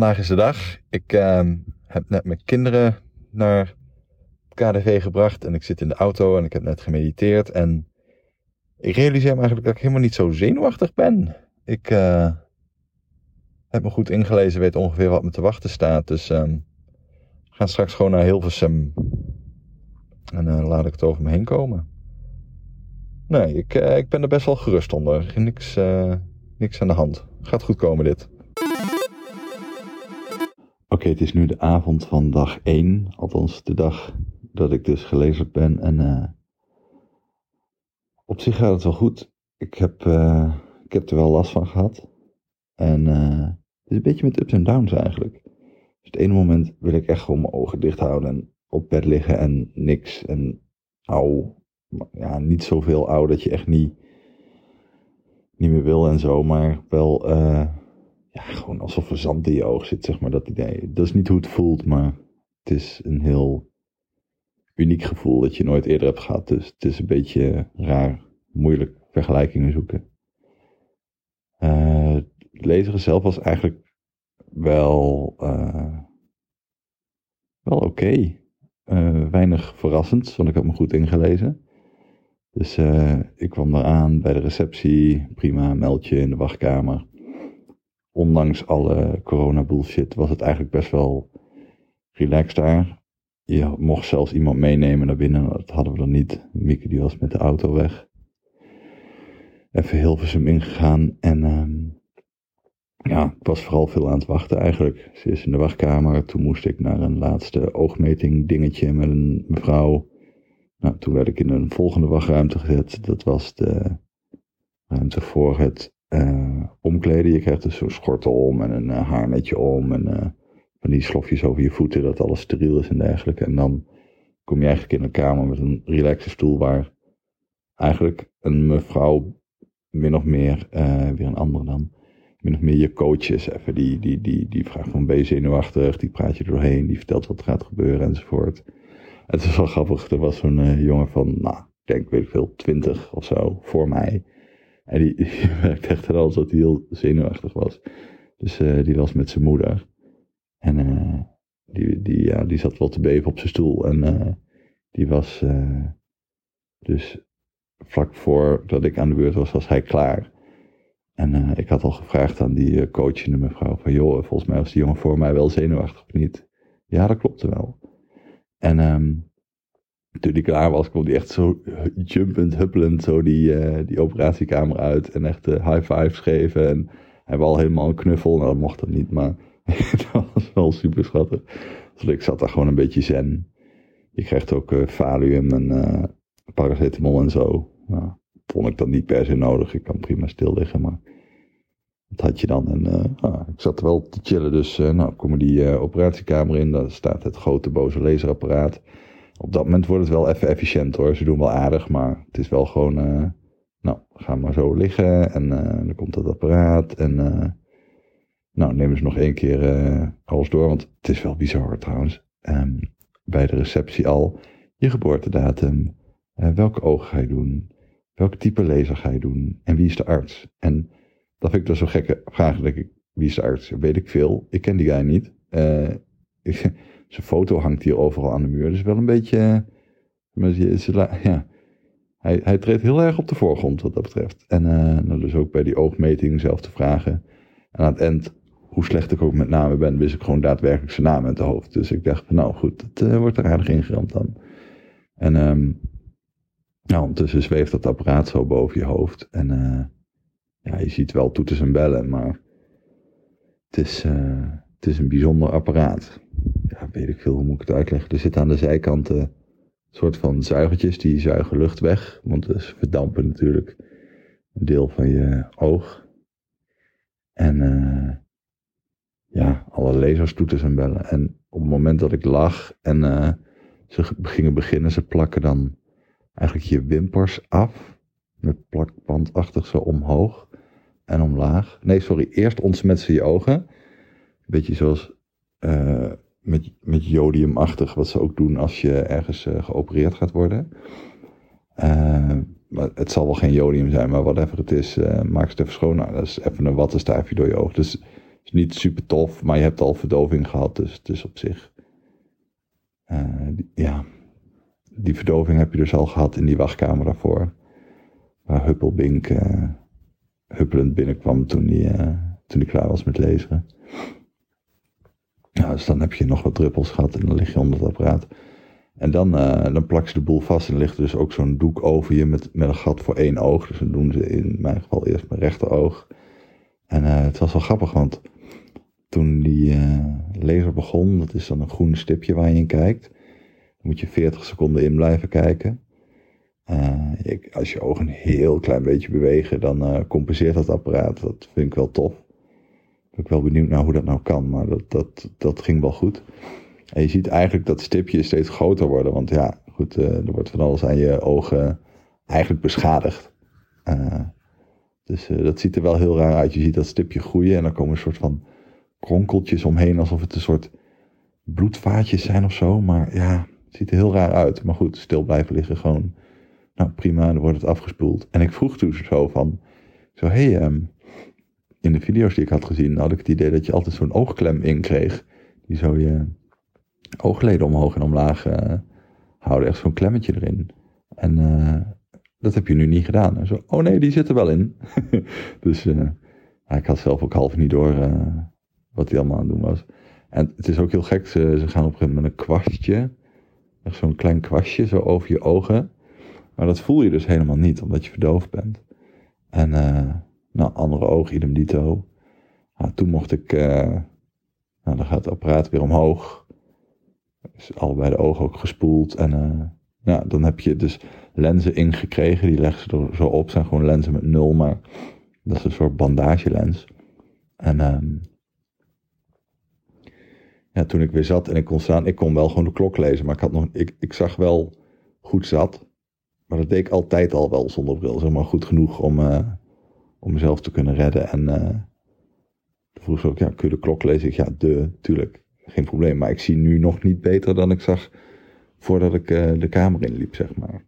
vandaag is de dag. Ik uh, heb net mijn kinderen naar KDV gebracht en ik zit in de auto en ik heb net gemediteerd en ik realiseer me eigenlijk dat ik helemaal niet zo zenuwachtig ben. Ik uh, heb me goed ingelezen, weet ongeveer wat me te wachten staat, dus um, we gaan straks gewoon naar Hilversum en uh, laat ik het over me heen komen. Nee, ik, uh, ik ben er best wel gerust onder. Niks, niks aan de hand. Gaat goed komen dit. Oké, het is nu de avond van dag 1, althans de dag dat ik dus gelezen ben. En uh, op zich gaat het wel goed. Ik heb, uh, ik heb er wel last van gehad. En uh, het is een beetje met ups en downs eigenlijk. Dus het ene moment wil ik echt gewoon mijn ogen dicht houden en op bed liggen en niks. En au, ja, niet zoveel au dat je echt niet, niet meer wil en zo, maar wel ja, gewoon alsof er zand in je oog zit, zeg maar, dat idee. Dat is niet hoe het voelt, maar het is een heel uniek gevoel dat je nooit eerder hebt gehad. Dus het is een beetje raar, moeilijk vergelijkingen zoeken. Uh, het lezen zelf was eigenlijk wel, uh, wel oké. Uh, weinig verrassend, want ik had me goed ingelezen. Dus ik kwam eraan bij de receptie, prima, meldje in de wachtkamer ondanks alle corona bullshit was het eigenlijk best wel relaxed daar. Je mocht zelfs iemand meenemen naar binnen, dat hadden we dan niet. Mieke die was met de auto weg. Even Hilversum ingegaan en um, ja, ik was vooral veel aan het wachten eigenlijk. Ze is in de wachtkamer, toen moest ik naar een laatste oogmeting dingetje met een mevrouw. Nou, toen werd ik in een volgende wachtruimte gezet. Dat was de ruimte voor het uh, omkleden. Je krijgt dus zo'n schortel om en een uh, haarnetje om en uh, van die slofjes over je voeten, dat alles steriel is en dergelijke. En dan kom je eigenlijk in een kamer met een relaxe stoel waar eigenlijk een mevrouw min of meer, weer een andere dan, min of meer je coach is. Even die, die, die, die vraagt van ben je zenuwachtig, die praat je doorheen, die vertelt wat er gaat gebeuren enzovoort. Het is wel grappig, er was zo'n jongen van, nou, ik denk, weet ik veel, twintig of zo, voor mij. En die, die werkte echt wel alsof hij heel zenuwachtig was. Dus uh, die was met zijn moeder. En uh, die, die, ja, die zat wel te beven op zijn stoel. En uh, die was dus vlak voordat ik aan de beurt was, was hij klaar. En ik had al gevraagd aan die coachende mevrouw van... joh, volgens mij was die jongen voor mij wel zenuwachtig of niet? Ja, dat klopte wel. En um, toen die klaar was, kwam die echt zo jumpend, huppelend zo die, uh, die operatiekamer uit. En echt uh, high fives geven. En hij was al helemaal een knuffel. Nou, dat mocht dat niet, maar dat was wel super schattig. Dus ik zat daar gewoon een beetje zen. Je krijgt ook uh, Valium en paracetamol en zo. Nou, vond ik dan niet per se nodig. Ik kan prima stil liggen, maar dat had je dan. En ah, ik zat wel te chillen. Dus nou, komen die operatiekamer in. Daar staat het grote boze laserapparaat op dat moment wordt het wel even efficiënt hoor. Ze doen wel aardig, maar het is wel gewoon, uh, nou, ga maar zo liggen en uh, dan komt dat apparaat en uh, nou, nemen ze nog één keer alles door, want het is wel bizar trouwens. Um, bij de receptie al, je geboortedatum, welke ogen ga je doen, welke type laser ga je doen en wie is de arts? En dat vind ik dus zo gekke vraag, denk ik, wie is de arts? Weet ik veel, ik ken die guy niet. Ik, zijn foto hangt hier overal aan de muur. Dus wel een beetje. Ja, hij, hij treedt heel erg op de voorgrond wat dat betreft. En uh, dus ook bij die oogmeting zelf te vragen. En aan het eind, hoe slecht ik ook met namen ben, wist ik gewoon daadwerkelijk zijn naam in het hoofd. Dus ik dacht nou goed, het uh, wordt er aardig ingeramd dan. En um, nou, ondertussen zweeft dat apparaat zo boven je hoofd. En ja, je ziet wel toeters en bellen, maar het is, het is een bijzonder apparaat ja, weet ik veel, hoe moet ik het uitleggen? Er zitten aan de zijkanten een soort van zuigertjes die zuigen lucht weg. Want ze verdampen natuurlijk een deel van je oog. En uh, ja, alle lasers, toeters en bellen. En op het moment dat ik lag en uh, ze gingen beginnen, ze plakken dan eigenlijk je wimpers af. Met plakbandachtig zo omhoog en omlaag. Nee, sorry, eerst ontsmet ze je ogen. Beetje zoals met, met jodiumachtig, wat ze ook doen als je ergens uh, geopereerd gaat worden. Uh, maar het zal wel geen jodium zijn, maar whatever het is, uh, maak het even schoon. Nou, dat is even een wattenstaafje door je oog. Dus het is niet super tof, maar je hebt al verdoving gehad, dus het is op zich. Uh, ja, die verdoving heb je dus al gehad in die wachtkamer daarvoor. Waar Huppelbink huppelend binnenkwam toen hij, toen hij klaar was met lezen. Dus dan heb je nog wat druppels gehad en dan lig je onder het apparaat. En dan, uh, dan plak ze de boel vast en ligt dus ook zo'n doek over je met, met een gat voor één oog. Dus dat doen ze in mijn geval eerst mijn rechteroog. En uh, het was wel grappig, want toen die uh, laser begon, dat is dan een groen stipje waar je in kijkt. Dan moet je 40 seconden in blijven kijken. Als je ogen een heel klein beetje bewegen, dan compenseert dat apparaat. Dat vind ik wel tof. Ik ben wel benieuwd naar hoe dat nou kan, maar dat, dat, dat ging wel goed. En je ziet eigenlijk dat stipje steeds groter worden. Want ja, goed, uh, er wordt van alles aan je ogen eigenlijk beschadigd. Uh, dus uh, dat ziet er wel heel raar uit. Je ziet dat stipje groeien en dan komen een soort van kronkeltjes omheen. Alsof het een soort bloedvaatjes zijn of zo. Maar ja, het ziet er heel raar uit. Maar goed, stil blijven liggen gewoon. Nou prima, dan wordt het afgespoeld. En ik vroeg toen zo van, zo hé, hey, um, in de video's die ik had gezien had ik het idee dat je altijd zo'n oogklem in kreeg. Die zo je oogleden omhoog en omlaag uh, houden. Echt zo'n klemmetje erin. En uh, dat heb je nu niet gedaan. Zo, oh nee, die zit er wel in. dus uh, ik had zelf ook half niet door wat hij allemaal aan het doen was. En het is ook heel gek, ze, ze gaan op een gegeven moment een kwastje. Echt zo'n klein kwastje zo over je ogen. Maar dat voel je dus helemaal niet, omdat je verdoofd bent. En nou, andere oog, idem dito. Nou, toen mocht ik, nou dan gaat het apparaat weer omhoog. Dus allebei de ogen ook gespoeld. En ja, dan heb je dus lenzen ingekregen. Die leggen ze er zo op. Zijn gewoon lenzen met nul, maar dat is een soort bandagelens. En um, ja, toen ik weer zat en ik kon staan, ik kon wel gewoon de klok lezen. Maar ik, had nog, ik, ik zag wel goed zat. Maar dat deed ik altijd al wel zonder bril. Zeg maar goed genoeg om, uh, om mezelf te kunnen redden. En uh, vroeg ze ook, ja, kun je de klok lezen? Ik, ja, de, tuurlijk geen probleem. Maar ik zie nu nog niet beter dan ik zag voordat ik uh, de kamer inliep, zeg maar.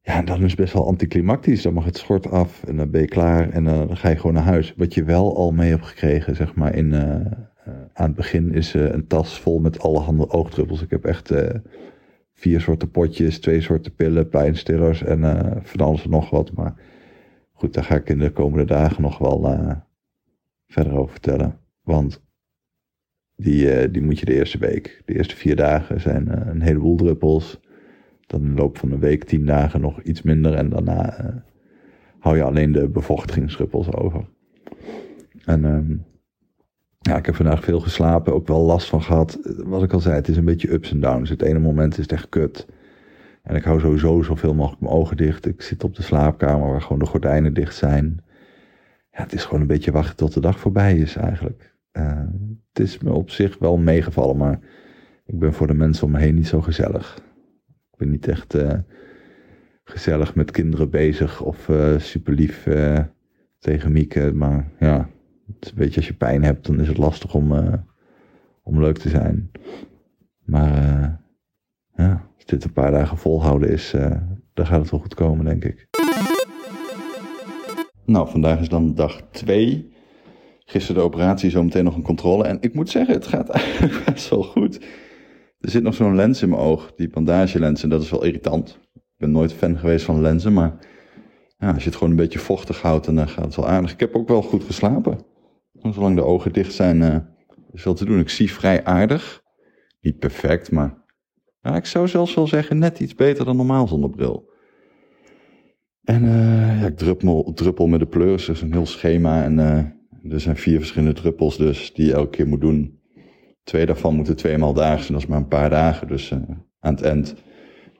Ja, en dan is best wel anticlimactisch. Dan mag het schort af en dan ben je klaar en uh, dan ga je gewoon naar huis. Wat je wel al mee hebt gekregen, zeg maar, in, aan het begin is een tas vol met allerhande oogdruppels. Ik heb echt vier soorten potjes, twee soorten pillen, pijnstillers en van alles en nog wat. Maar goed, daar ga ik in de komende dagen nog wel verder over vertellen. Want die, uh, die moet je de eerste week. De eerste vier dagen zijn uh, een heleboel druppels. Dan in de loop van een week, tien dagen nog iets minder. En daarna hou je alleen de bevochtigingsdruppels over. En um, ja, ik heb vandaag veel geslapen, ook wel last van gehad. Wat ik al zei, het is een beetje ups en downs. Het ene moment is het echt kut. En ik hou sowieso zoveel mogelijk mijn ogen dicht. Ik zit op de slaapkamer waar gewoon de gordijnen dicht zijn. Ja, het is gewoon een beetje wachten tot de dag voorbij is eigenlijk. Uh, het is me op zich wel meegevallen, maar ik ben voor de mensen om me heen niet zo gezellig. Ik ben niet echt uh, gezellig met kinderen bezig of uh, super lief tegen Mieke. Maar ja, het is een beetje als je pijn hebt, dan is het lastig om, om leuk te zijn. Maar ja, als dit een paar dagen volhouden is, dan gaat het wel goed komen, denk ik. Nou, vandaag is dan dag 2 Gisteren de operatie, zometeen nog een controle. En ik moet zeggen, het gaat eigenlijk best wel goed. Er zit nog zo'n lens in mijn oog, die bandagelens, en dat is wel irritant. Ik ben nooit fan geweest van lenzen, maar ja, als je het gewoon een beetje vochtig houdt, dan gaat het wel aardig. Ik heb ook wel goed geslapen. Zolang de ogen dicht zijn, uh, is wel te doen. Ik zie vrij aardig. Niet perfect, maar ja, ik zou zelfs wel zeggen net iets beter dan normaal zonder bril. En uh, ja, ik druppel, druppel met de pleurs, is een heel schema. En uh, er zijn vier verschillende druppels dus die je elke keer moet doen. Twee daarvan moeten tweemaal daags en dat is maar een paar dagen. Dus uh, aan het eind,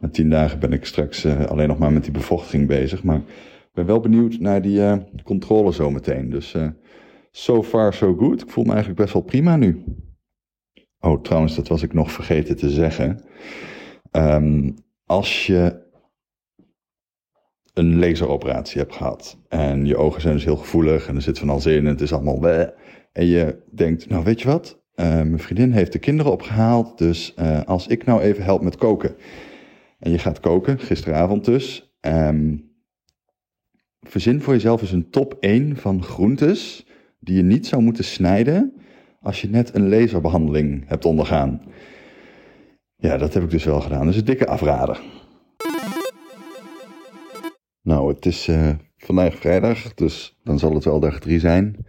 na tien dagen ben ik straks alleen nog maar met die bevochtiging bezig. Maar ik ben wel benieuwd naar die controle zometeen. Dus so far so good. Ik voel me eigenlijk best wel prima nu. Oh, trouwens, dat was ik nog vergeten te zeggen. Um, als je een laseroperatie hebt gehad. En je ogen zijn dus heel gevoelig en er zit van alles in en het is allemaal bleh. En je denkt, nou weet je wat, uh, mijn vriendin heeft de kinderen opgehaald, dus uh, als ik nou even help met koken. En je gaat koken, gisteravond dus. Ehm, verzin voor jezelf eens een top 1 van groentes die je niet zou moeten snijden als je net een laserbehandeling hebt ondergaan. Ja, dat heb ik dus wel gedaan. Dat is een dikke afrader. Nou, het is uh, vandaag vrijdag, dus dan zal het wel dag 3 zijn.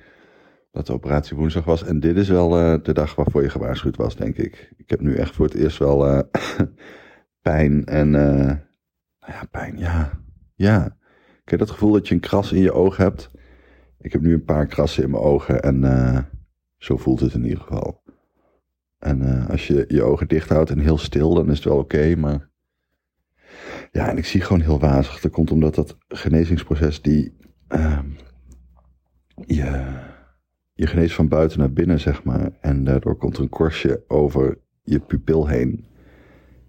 Dat de operatie woensdag was. En dit is wel uh, de dag waarvoor je gewaarschuwd was, denk ik. Ik heb nu echt voor het eerst wel uh, pijn en... nou ja, pijn, ja. Ja. Ik heb het gevoel dat je een kras in je oog hebt. Ik heb nu een paar krassen in mijn ogen en zo voelt het in ieder geval. En als je je ogen dicht houdt en heel stil, dan is het wel oké, maar ja, en ik zie gewoon heel wazig. Dat komt omdat dat genezingsproces die uh, je, je geneest van buiten naar binnen, zeg maar. En daardoor komt er een korstje over je pupil heen.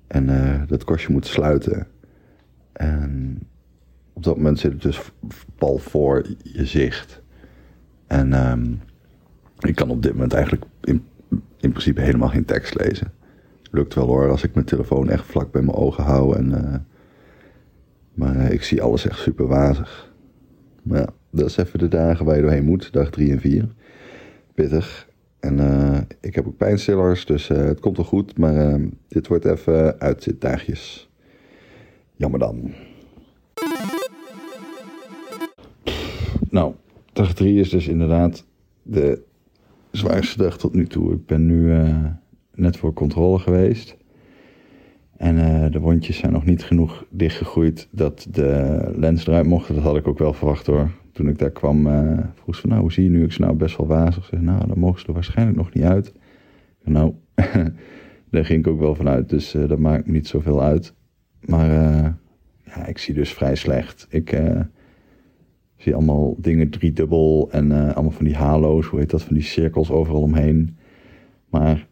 En uh, dat korstje moet sluiten. En op dat moment zit het dus pal voor je zicht. En um, ik kan op dit moment eigenlijk in, in principe helemaal geen tekst lezen. Lukt wel hoor, als ik mijn telefoon echt vlak bij mijn ogen hou en... Uh, maar eh, ik zie alles echt super wazig. Maar ja, dat is even de dagen waar je doorheen moet, dag 3 en 4. Pittig. En uh, ik heb ook pijnstillers, dus het komt wel goed. Maar dit wordt even uitzitdagjes. Jammer dan. Nou, dag 3 is dus inderdaad de zwaarste dag tot nu toe. Ik ben nu net voor controle geweest. En uh, de wondjes zijn nog niet genoeg dichtgegroeid dat de lens eruit mocht. Dat had ik ook wel verwacht hoor. Toen ik daar kwam, uh, vroeg ze van, nou, hoe zie je nu? Ik zei, nou, best wel wazig. Ze nou, dan mogen ze er waarschijnlijk nog niet uit. Nou, daar ging ik ook wel vanuit, dus dat maakt niet zoveel uit. Maar ja, ik zie dus vrij slecht. Ik zie allemaal dingen driedubbel en allemaal van die halo's, hoe heet dat, van die cirkels overal omheen. Maar...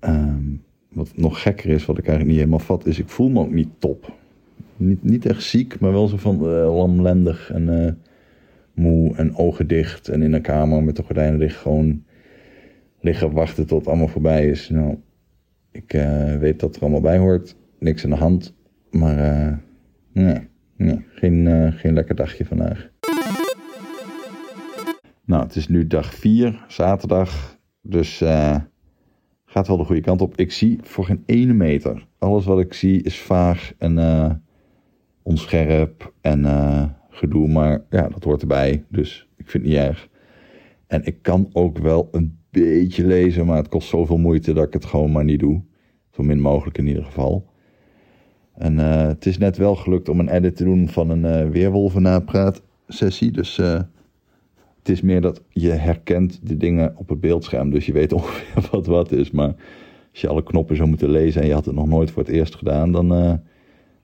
Um, wat nog gekker is, wat ik eigenlijk niet helemaal vat, is ik voel me ook niet top. Niet, niet echt ziek, maar wel zo van uh, lamlendig en uh, moe en ogen dicht. En in een kamer met de gordijnen dicht gewoon liggen wachten tot het allemaal voorbij is. Nou, ik weet dat er allemaal bij hoort. Niks aan de hand. Maar nee geen, geen lekker dagje vandaag. Nou, het is nu dag 4, zaterdag. Dus gaat wel de goede kant op. Ik zie voor geen ene meter. Alles wat ik zie is vaag en uh, onscherp en uh, gedoe. Maar ja, dat hoort erbij. Dus ik vind het niet erg. En ik kan ook wel een beetje lezen, maar het kost zoveel moeite dat ik het gewoon maar niet doe. Zo min mogelijk in ieder geval. En het is net wel gelukt om een edit te doen van een uh, sessie. Dus het is meer dat je herkent de dingen op het beeldscherm. Dus je weet ongeveer wat wat is. Maar als je alle knoppen zou moeten lezen en je had het nog nooit voor het eerst gedaan, dan uh,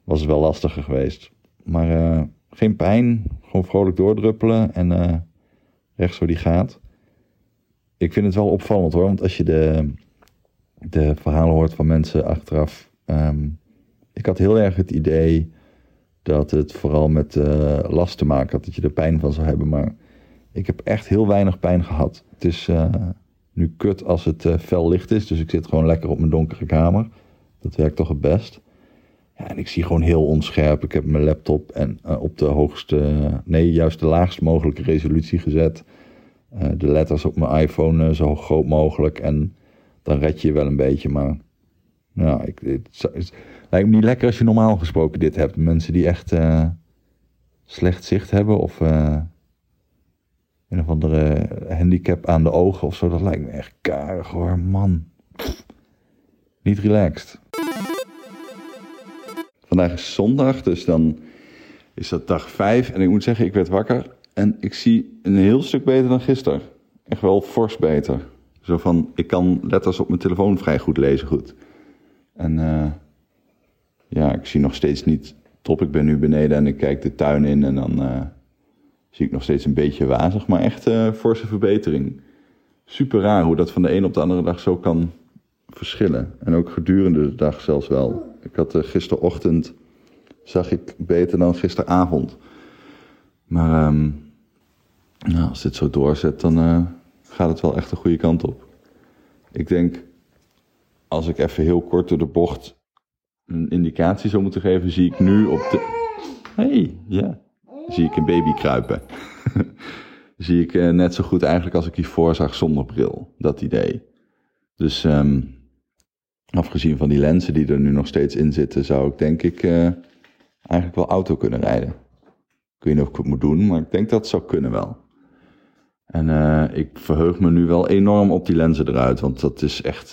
was het wel lastiger geweest. Maar uh, geen pijn, gewoon vrolijk doordruppelen en uh, rechts zo die gaat. Ik vind het wel opvallend hoor, want als je de, de verhalen hoort van mensen achteraf. Um, ik had heel erg het idee dat het vooral met last te maken had, dat je er pijn van zou hebben. Maar ik heb echt heel weinig pijn gehad. Het is uh, nu kut als het uh, fel licht is. Dus ik zit gewoon lekker op mijn donkere kamer. Dat werkt toch het best. Ja, en ik zie gewoon heel onscherp. Ik heb mijn laptop en, uh, op de hoogste, nee, juist de laagst mogelijke resolutie gezet. de letters op mijn iPhone zo groot mogelijk. En dan red je je wel een beetje. Maar ja, ik, het, het, lijkt me niet lekker als je normaal gesproken dit hebt. Mensen die echt slecht zicht hebben of een of andere handicap aan de ogen of zo. Dat lijkt me echt karig hoor, man. Niet relaxed. Vandaag is zondag, dus dan is dat dag 5. En ik moet zeggen, ik werd wakker en ik zie een heel stuk beter dan gisteren. Echt wel fors beter. Zo van, ik kan letters op mijn telefoon vrij goed lezen goed. En uh, ja, ik zie nog steeds niet top. Ik ben nu beneden en ik kijk de tuin in en dan... Uh, zie ik nog steeds een beetje wazig, maar echt uh, forse verbetering. Super raar hoe dat van de een op de andere dag zo kan verschillen. En ook gedurende de dag zelfs wel. Ik had uh, gisterochtend, zag ik beter dan gisteravond. Maar um, nou, als dit zo doorzet, dan uh, gaat het wel echt de goede kant op. Ik denk, als ik even heel kort door de bocht een indicatie zou moeten geven, zie ik nu op de hey, ja. Zie ik een baby kruipen. Zie ik eh, net zo goed eigenlijk als ik hiervoor zag zonder bril. Dat idee. Dus ehm, afgezien van die lenzen die er nu nog steeds in zitten, zou ik denk ik eh, eigenlijk wel auto kunnen rijden. Ik weet niet of ik het moet doen, maar ik denk dat het zou kunnen wel. En eh, ik verheug me nu wel enorm op die lenzen eruit, want dat is echt.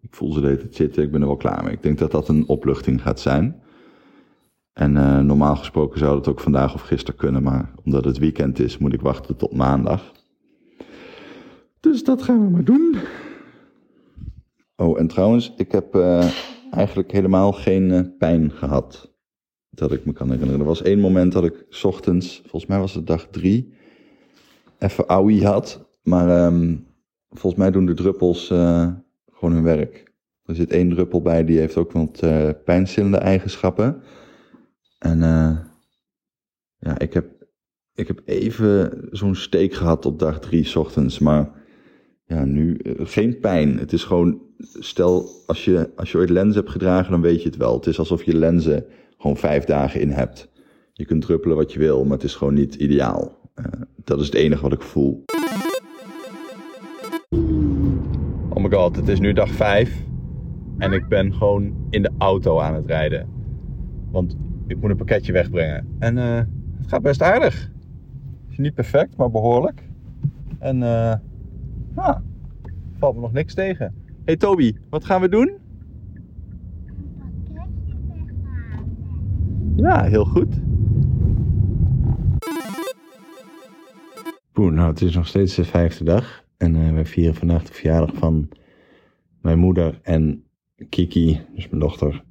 ik voel ze de zitten, ik ben er wel klaar mee. Ik denk dat dat een opluchting gaat zijn. En uh, normaal gesproken zou dat ook vandaag of gisteren kunnen, maar omdat het weekend is, moet ik wachten tot maandag. Dus dat gaan we maar doen. Oh, en trouwens, ik heb uh, eigenlijk helemaal geen uh, pijn gehad. Dat ik me kan herinneren. Er was één moment dat ik ochtends, volgens mij was het dag drie, even ouwie had. Maar um, volgens mij doen de druppels gewoon hun werk. Er zit één druppel bij, die heeft ook wat pijnstillende eigenschappen. En uh, ja, ik heb, ik heb even zo'n steek gehad op dag drie s ochtends. Maar ja, nu uh, geen pijn. Het is gewoon, stel als je, als je ooit lenzen hebt gedragen, dan weet je het wel. Het is alsof je lenzen gewoon vijf dagen in hebt. Je kunt druppelen wat je wil, maar het is gewoon niet ideaal. Uh, dat is het enige wat ik voel. Oh my god, het is nu dag vijf. En ik ben gewoon in de auto aan het rijden. Want ik moet een pakketje wegbrengen. En uh, het gaat best aardig. Is niet perfect, maar behoorlijk. En uh, valt me nog niks tegen. Hey Toby, wat gaan we doen? Ja, heel goed. Poeh, nou, het is nog steeds de vijfde dag. En uh, wij vieren vandaag de verjaardag van mijn moeder en Kiki, dus mijn dochter,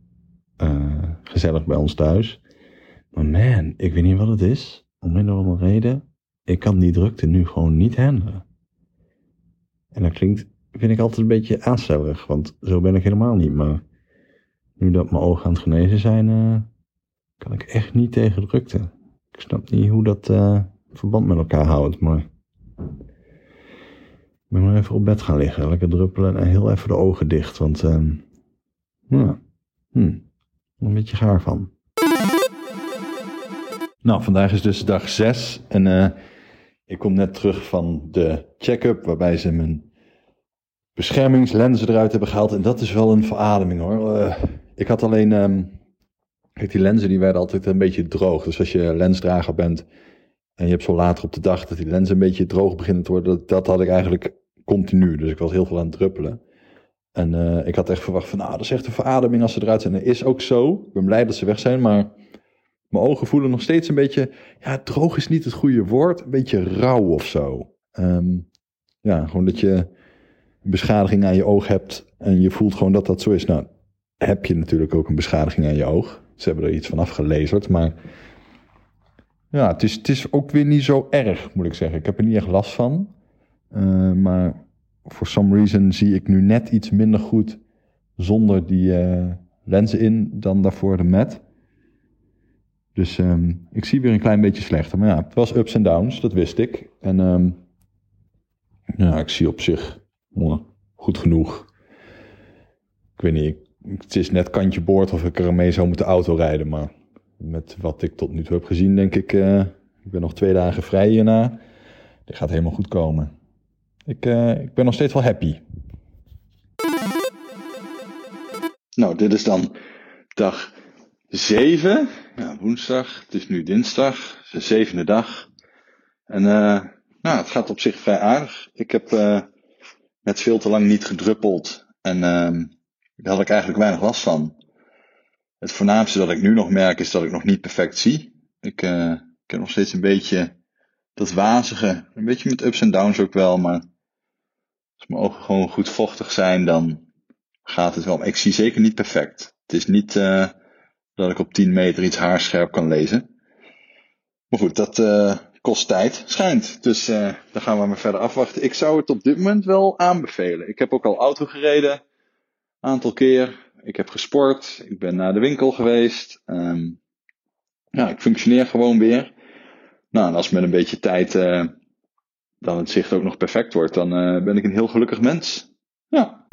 uh, gezellig bij ons thuis. Maar man, ik weet niet wat het is. Om een of andere reden. Ik kan die drukte nu gewoon niet handelen. En dat klinkt, vind ik altijd een beetje aanstellerig. Want zo ben ik helemaal niet. Maar nu dat mijn ogen aan het genezen zijn, uh, kan ik echt niet tegen drukte. Ik snap niet hoe dat uh, verband met elkaar houdt. Maar ik ben maar even op bed gaan liggen. Lekker druppelen en heel even de ogen dicht. Want, uh, ja, hm een beetje gaar van. Nou, vandaag is dus dag 6 en uh, ik kom net terug van de check-up waarbij ze mijn beschermingslenzen eruit hebben gehaald. En dat is wel een verademing hoor. Uh, ik had alleen, um, kijk die lenzen die werden altijd een beetje droog. Dus als je lensdrager bent en je hebt zo later op de dag dat die lenzen een beetje droog beginnen te worden. Dat, dat had ik eigenlijk continu. Dus ik was heel veel aan het druppelen. En uh, ik had echt verwacht van, nou, dat is echt een verademing als ze eruit zijn. Dat is ook zo. Ik ben blij dat ze weg zijn, maar mijn ogen voelen nog steeds een beetje, ja, droog is niet het goede woord, een beetje rauw of zo. Um, ja, gewoon dat je beschadiging aan je oog hebt en je voelt gewoon dat dat zo is. Nou, heb je natuurlijk ook een beschadiging aan je oog. Ze hebben er iets van afgelezerd, maar ja, het is, het is ook weer niet zo erg, moet ik zeggen. Ik heb er niet echt last van. Uh, maar for some reason zie ik nu net iets minder goed zonder die uh, lenzen in dan daarvoor de met. Dus um, ik zie weer een klein beetje slechter. Maar ja, het was ups en downs, dat wist ik. En um, ja, ik zie op zich goed genoeg. Ik weet niet, het is net kantje boord of ik er mee zou moeten autorijden. Maar met wat ik tot nu toe heb gezien, denk ik, uh, ik ben nog twee dagen vrij hierna. Dit gaat helemaal goed komen. Ik, uh, ik ben nog steeds wel happy. Nou, dit is dan dag 7. Ja, woensdag. Het is nu dinsdag. De zevende dag. En uh, nou, het gaat op zich vrij aardig. Ik heb net veel te lang niet gedruppeld. En uh, daar had ik eigenlijk weinig last van. Het voornaamste dat ik nu nog merk is dat ik nog niet perfect zie. Ik, ik heb nog steeds een beetje dat wazige. Een beetje met ups en downs ook wel, maar als mijn ogen gewoon goed vochtig zijn, dan gaat het wel. Ik zie zeker niet perfect. Het is niet uh, dat ik op 10 meter iets haarscherp kan lezen. Maar goed, dat uh, kost tijd, schijnt. Dus uh, daar gaan we maar verder afwachten. Ik zou het op dit moment wel aanbevelen. Ik heb ook al auto gereden, een aantal keer. Ik heb gesport, ik ben naar de winkel geweest. Um, ja, ik functioneer gewoon weer. Nou, en als met een beetje tijd dan het zicht ook nog perfect wordt, dan uh, ben ik een heel gelukkig mens. Ja.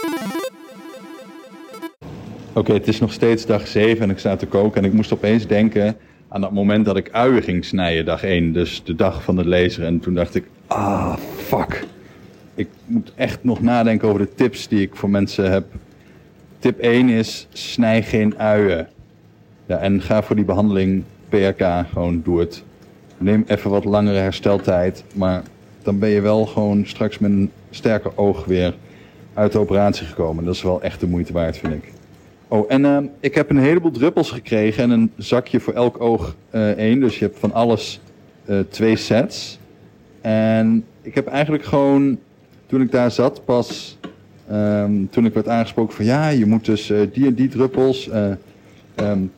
Oké, het is nog steeds dag 7 en ik sta te koken en ik moest opeens denken aan dat moment dat ik uien ging snijden, dag 1, dus de dag van de lezer. En toen dacht ik, ah, fuck. Ik moet echt nog nadenken over de tips die ik voor mensen heb. Tip 1 is, snij geen uien. Ja, en ga voor die behandeling PRK, gewoon doe het. Neem even wat langere hersteltijd, maar dan ben je wel gewoon straks met een sterker oog weer uit de operatie gekomen. Dat is wel echt de moeite waard, vind ik. Oh, en uh, ik heb een heleboel druppels gekregen en een zakje voor elk oog uh, één. Dus je hebt van alles uh, twee sets. En ik heb eigenlijk gewoon, toen ik daar zat, pas um, toen ik werd aangesproken van ja, je moet dus die en die druppels. Um,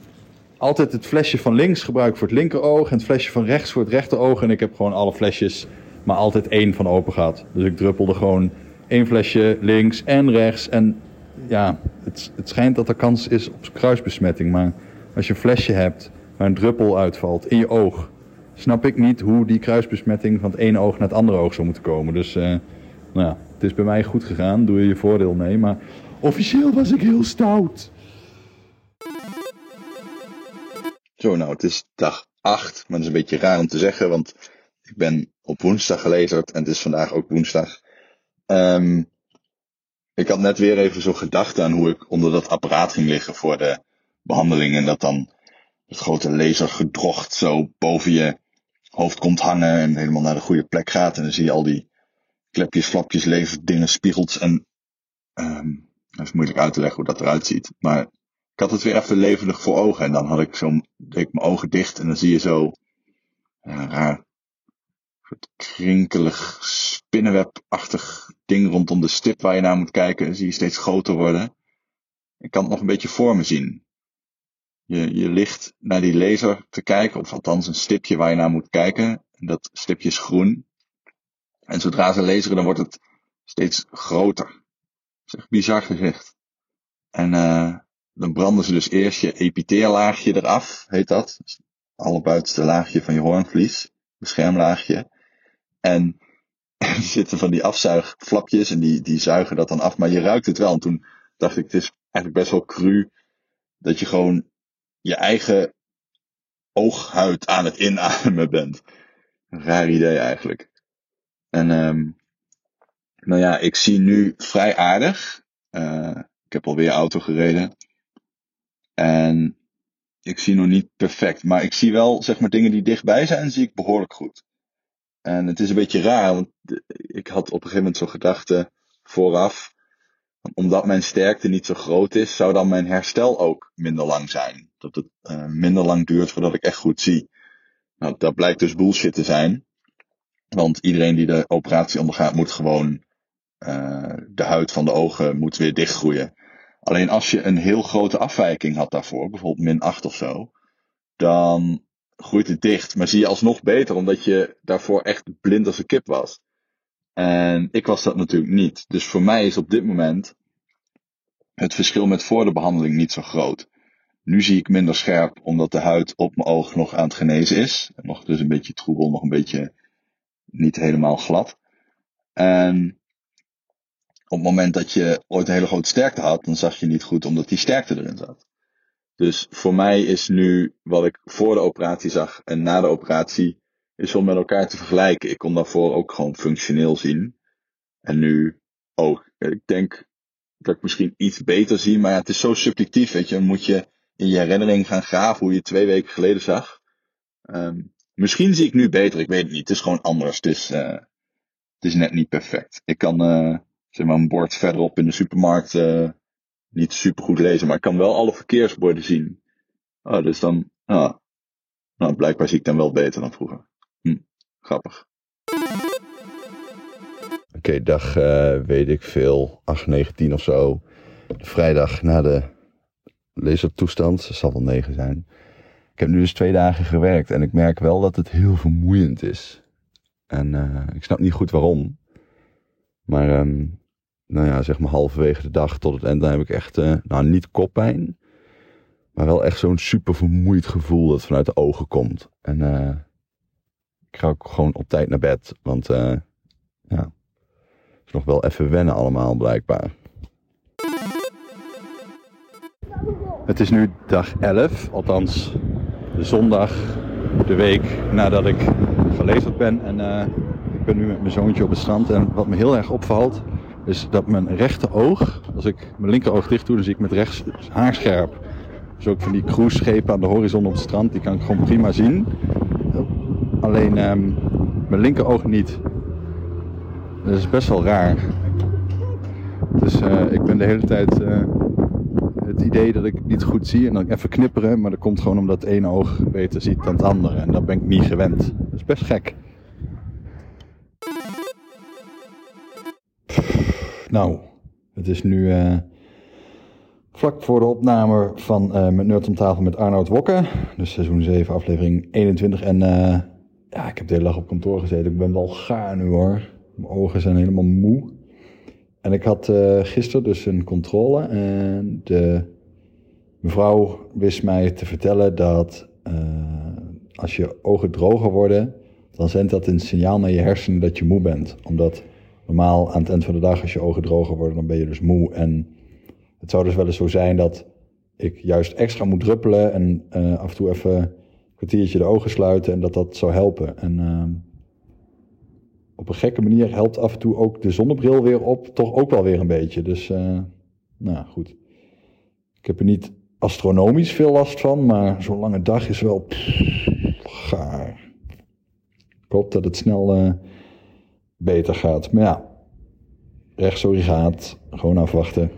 altijd het flesje van links gebruiken voor het linkeroog en het flesje van rechts voor het rechteroog. En ik heb gewoon alle flesjes, maar altijd één van open gehad. Dus ik druppelde gewoon één flesje links en rechts. En ja, het, het schijnt dat er kans is op kruisbesmetting. Maar als je een flesje hebt waar een druppel uitvalt in je oog, snap ik niet hoe die kruisbesmetting van het ene oog naar het andere oog zou moeten komen. Dus uh, nou ja, het is bij mij goed gegaan. Doe je je voordeel mee. Maar officieel was ik heel stout. Zo, nou, het is dag 8, maar dat is een beetje raar om te zeggen, want ik ben op woensdag gelezerd en het is vandaag ook woensdag. Um, ik had net weer even zo gedacht aan hoe ik onder dat apparaat ging liggen voor de behandeling en dat dan het grote lasergedrocht zo boven je hoofd komt hangen en helemaal naar de goede plek gaat en dan zie je al die klepjes, flapjes, leverdingen, spiegels en um, dat is moeilijk uit te leggen hoe dat eruit ziet, maar ik had het weer even levendig voor ogen. En dan had ik zo, deed ik mijn ogen dicht en dan zie je zo een raar, soort krinkelig, spinnenwebachtig ding rondom de stip waar je naar moet kijken. Zie je steeds groter worden. Ik kan het nog een beetje voor me zien. Je, je ligt naar die laser te kijken, of althans een stipje waar je naar moet kijken. En dat stipje is groen. En zodra ze laseren, dan wordt het steeds groter. Dat is echt bizar gezegd. En uh, dan branden ze dus eerst je epiteellaagje eraf, heet dat. Dus allerbuitenste laagje van je hoornvlies, beschermlaagje. En er zitten van die afzuigflapjes en die, die zuigen dat dan af, maar je ruikt het wel. En toen dacht ik, het is eigenlijk best wel cru dat je gewoon je eigen ooghuid aan het inademen bent. Een raar idee eigenlijk. En um, nou ja, ik zie nu vrij aardig. Uh, ik heb alweer auto gereden. En ik zie nog niet perfect, maar ik zie wel, zeg maar, dingen die dichtbij zijn, zie ik behoorlijk goed. En het is een beetje raar, want ik had op een gegeven moment zo'n gedachte vooraf, omdat mijn sterkte niet zo groot is, zou dan mijn herstel ook minder lang zijn. Dat het uh, minder lang duurt voordat ik echt goed zie. Nou, dat blijkt dus bullshit te zijn. Want iedereen die de operatie ondergaat, moet gewoon uh, de huid van de ogen moet weer dichtgroeien. Alleen als je een heel grote afwijking had daarvoor, bijvoorbeeld min 8 of zo, dan groeit het dicht. Maar zie je alsnog beter, omdat je daarvoor echt blind als een kip was. En ik was dat natuurlijk niet. Dus voor mij is op dit moment het verschil met voor de behandeling niet zo groot. Nu zie ik minder scherp, omdat de huid op mijn oog nog aan het genezen is. Nog dus een beetje troebel, nog een beetje niet helemaal glad. En op het moment dat je ooit een hele grote sterkte had, dan zag je niet goed omdat die sterkte erin zat. Dus voor mij is nu wat ik voor de operatie zag en na de operatie, is wel met elkaar te vergelijken. Ik kon daarvoor ook gewoon functioneel zien. En nu ook. Ik denk dat ik misschien iets beter zie, maar ja, het is zo subjectief, weet je. Dan moet je in je herinnering gaan graven hoe je twee weken geleden zag. Um, misschien zie ik nu beter, ik weet het niet. Het is gewoon anders. Het is, uh, het is net niet perfect. Ik kan, uh, zeg maar, een bord verderop in de supermarkt uh, niet super goed lezen, maar ik kan wel alle verkeersborden zien. Oh, dus dan, ah, nou, blijkbaar zie ik dan wel beter dan vroeger. Hm, grappig. Oké, dag uh, weet ik veel, 8, 9, 10 of zo. Vrijdag na de lasertoestand, zal wel 9 zijn. Ik heb nu dus twee dagen gewerkt en ik merk wel dat het heel vermoeiend is. En uh, ik snap niet goed waarom. Maar um, nou ja, zeg maar halverwege de dag tot het eind, dan heb ik echt, uh, nou niet koppijn, maar wel echt zo'n super vermoeid gevoel dat vanuit de ogen komt. En uh, ik ga ook gewoon op tijd naar bed, want uh, ja, het is nog wel even wennen allemaal blijkbaar. Het is nu dag 11, althans de zondag, de week nadat ik gelezerd ben. En eh, ik ben nu met mijn zoontje op het strand. En wat me heel erg opvalt, is dat mijn rechter oog, als ik mijn linkeroog dicht doe, dan zie ik met rechts haarscherp. Dus ook van die cruiseschepen aan de horizon op het strand, die kan ik gewoon prima zien. Alleen ehm, mijn linkeroog niet. Dat is best wel raar. Dus eh, ik ben de hele tijd eh, het idee dat ik niet goed zie en ik even knipperen, maar dat komt gewoon omdat het ene oog beter ziet dan het andere. En dat ben ik niet gewend. Dat is best gek. Nou, het is nu eh, vlak voor de opname van eh, Met Nerd om tafel met Arnoud Wokke. Dus seizoen 7, aflevering 21. En eh, ja, ik heb de hele dag op kantoor gezeten. Ik ben wel gaar nu hoor. Mijn ogen zijn helemaal moe. En ik had uh, gisteren dus een controle. En de mevrouw wist mij te vertellen dat als je ogen droger worden, dan zendt dat een signaal naar je hersenen dat je moe bent. Omdat normaal aan het eind van de dag, als je ogen droger worden, dan ben je dus moe. En het zou dus wel eens zo zijn dat ik juist extra moet druppelen en uh, af en toe even een kwartiertje de ogen sluiten en dat dat zou helpen. En uh, op een gekke manier helpt af en toe ook de zonnebril weer op, toch ook wel weer een beetje. Dus, uh, nou goed. Ik heb er niet astronomisch veel last van, maar zo'n lange dag is wel gaar. Ik hoop dat het snel beter gaat. Maar ja, gaat, gewoon afwachten.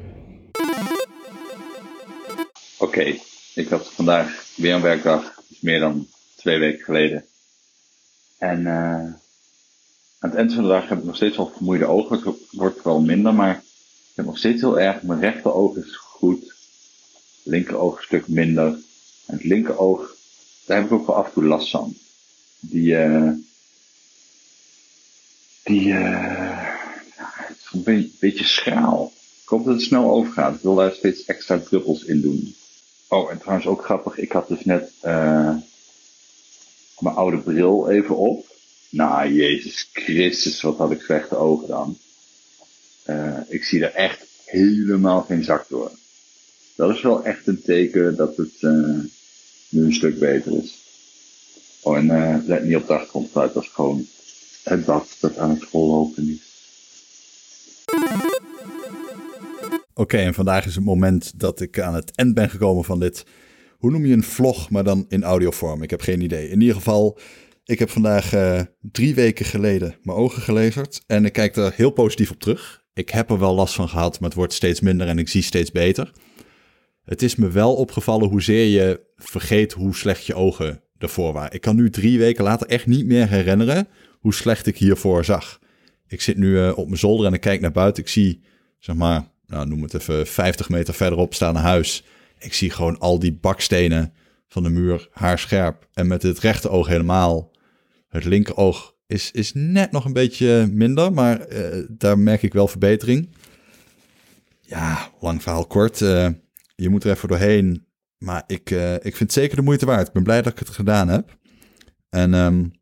Oké, ik had vandaag weer een werkdag, meer dan twee weken geleden. En uh, aan het eind van de dag heb ik nog steeds wel vermoeide ogen. Het wordt wel minder, maar ik heb nog steeds heel erg. Mijn rechteroog is goed. Linkeroog een stuk minder. En het linkeroog, daar heb ik ook wel af en toe last van. Die, uh, die uh, een beetje schraal. Ik hoop dat het snel overgaat. Ik wil daar steeds extra druppels in doen. Oh, en trouwens ook grappig. Ik had dus net uh, mijn oude bril even op. Nou, Jezus Christus, wat had ik slechte ogen dan. Uh, ik zie er echt helemaal geen zak door. Dat is wel echt een teken dat het nu een stuk beter is. Oh, en let niet op de achtergrond. Dat is gewoon het bad dat aan het vollopen is. Oké, en vandaag is het moment dat ik aan het eind ben gekomen van dit. Hoe noem je een vlog, maar dan in audiovorm? Ik heb geen idee. In ieder geval, ik heb vandaag uh, drie weken geleden mijn ogen gelezerd. En ik kijk er heel positief op terug. Ik heb er wel last van gehad, maar het wordt steeds minder en ik zie steeds beter. Het is me wel opgevallen hoezeer je vergeet hoe slecht je ogen ervoor waren. Ik kan nu drie weken later echt niet meer herinneren hoe slecht ik hiervoor zag. Ik zit nu uh, op mijn zolder en ik kijk naar buiten. Ik zie, zeg maar, nou, noem het even 50 meter verderop staan een huis. Ik zie gewoon al die bakstenen van de muur haarscherp. En met het rechte oog helemaal. Het linker oog is, is net nog een beetje minder, maar uh, daar merk ik wel verbetering. Ja, lang verhaal kort. Uh, je moet er even doorheen. Maar ik, ik vind het zeker de moeite waard. Ik ben blij dat ik het gedaan heb. En um,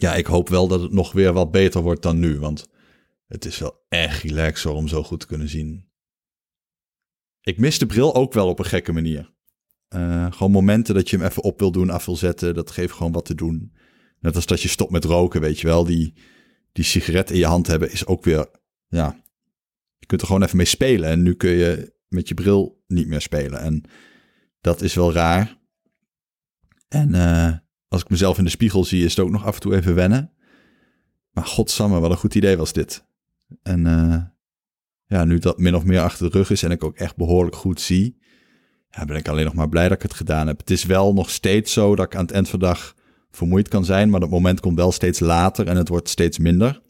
ja, ik hoop wel dat het nog weer wat beter wordt dan nu. Want het is wel echt relaxer om zo goed te kunnen zien. Ik mis de bril ook wel op een gekke manier. Uh, gewoon momenten dat je hem even op wil doen, af wil zetten. Dat geeft gewoon wat te doen. Net als dat je stopt met roken, weet je wel. Die, die sigaret in je hand hebben is ook weer, ja. Je kunt er gewoon even mee spelen. En nu kun je met je bril niet meer spelen. En dat is wel raar. En uh, als ik mezelf in de spiegel zie, is het ook nog af en toe even wennen. Maar godsamme, wat een goed idee was dit. En uh, ja, nu dat min of meer achter de rug is en ik ook echt behoorlijk goed zie, ben ik alleen nog maar blij dat ik het gedaan heb. Het is wel nog steeds zo dat ik aan het eind van de dag vermoeid kan zijn, maar dat moment komt wel steeds later en het wordt steeds minder.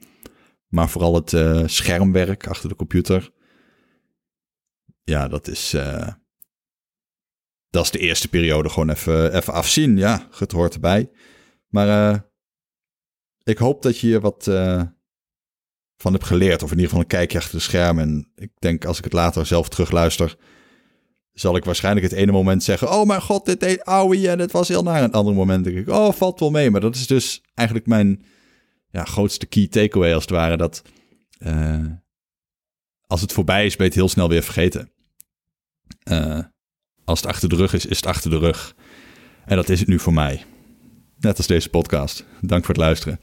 Maar vooral het uh, schermwerk achter de computer, ja, dat is, uh, dat is de eerste periode gewoon even, even afzien. Ja, het hoort erbij. Maar uh, ik hoop dat je hier wat uh, van hebt geleerd. Of in ieder geval een kijkje achter de schermen. En ik denk als ik het later zelf terugluister... zal ik waarschijnlijk het ene moment zeggen... oh mijn god, dit deed ouwe en het was heel naar. En het andere moment denk ik... oh, valt wel mee. Maar dat is dus eigenlijk mijn ja, grootste key takeaway als het ware. Dat uh, als het voorbij is, ben je het heel snel weer vergeten. Uh, als het achter de rug is, is het achter de rug. En dat is het nu voor mij. Net als deze podcast. Dank voor het luisteren.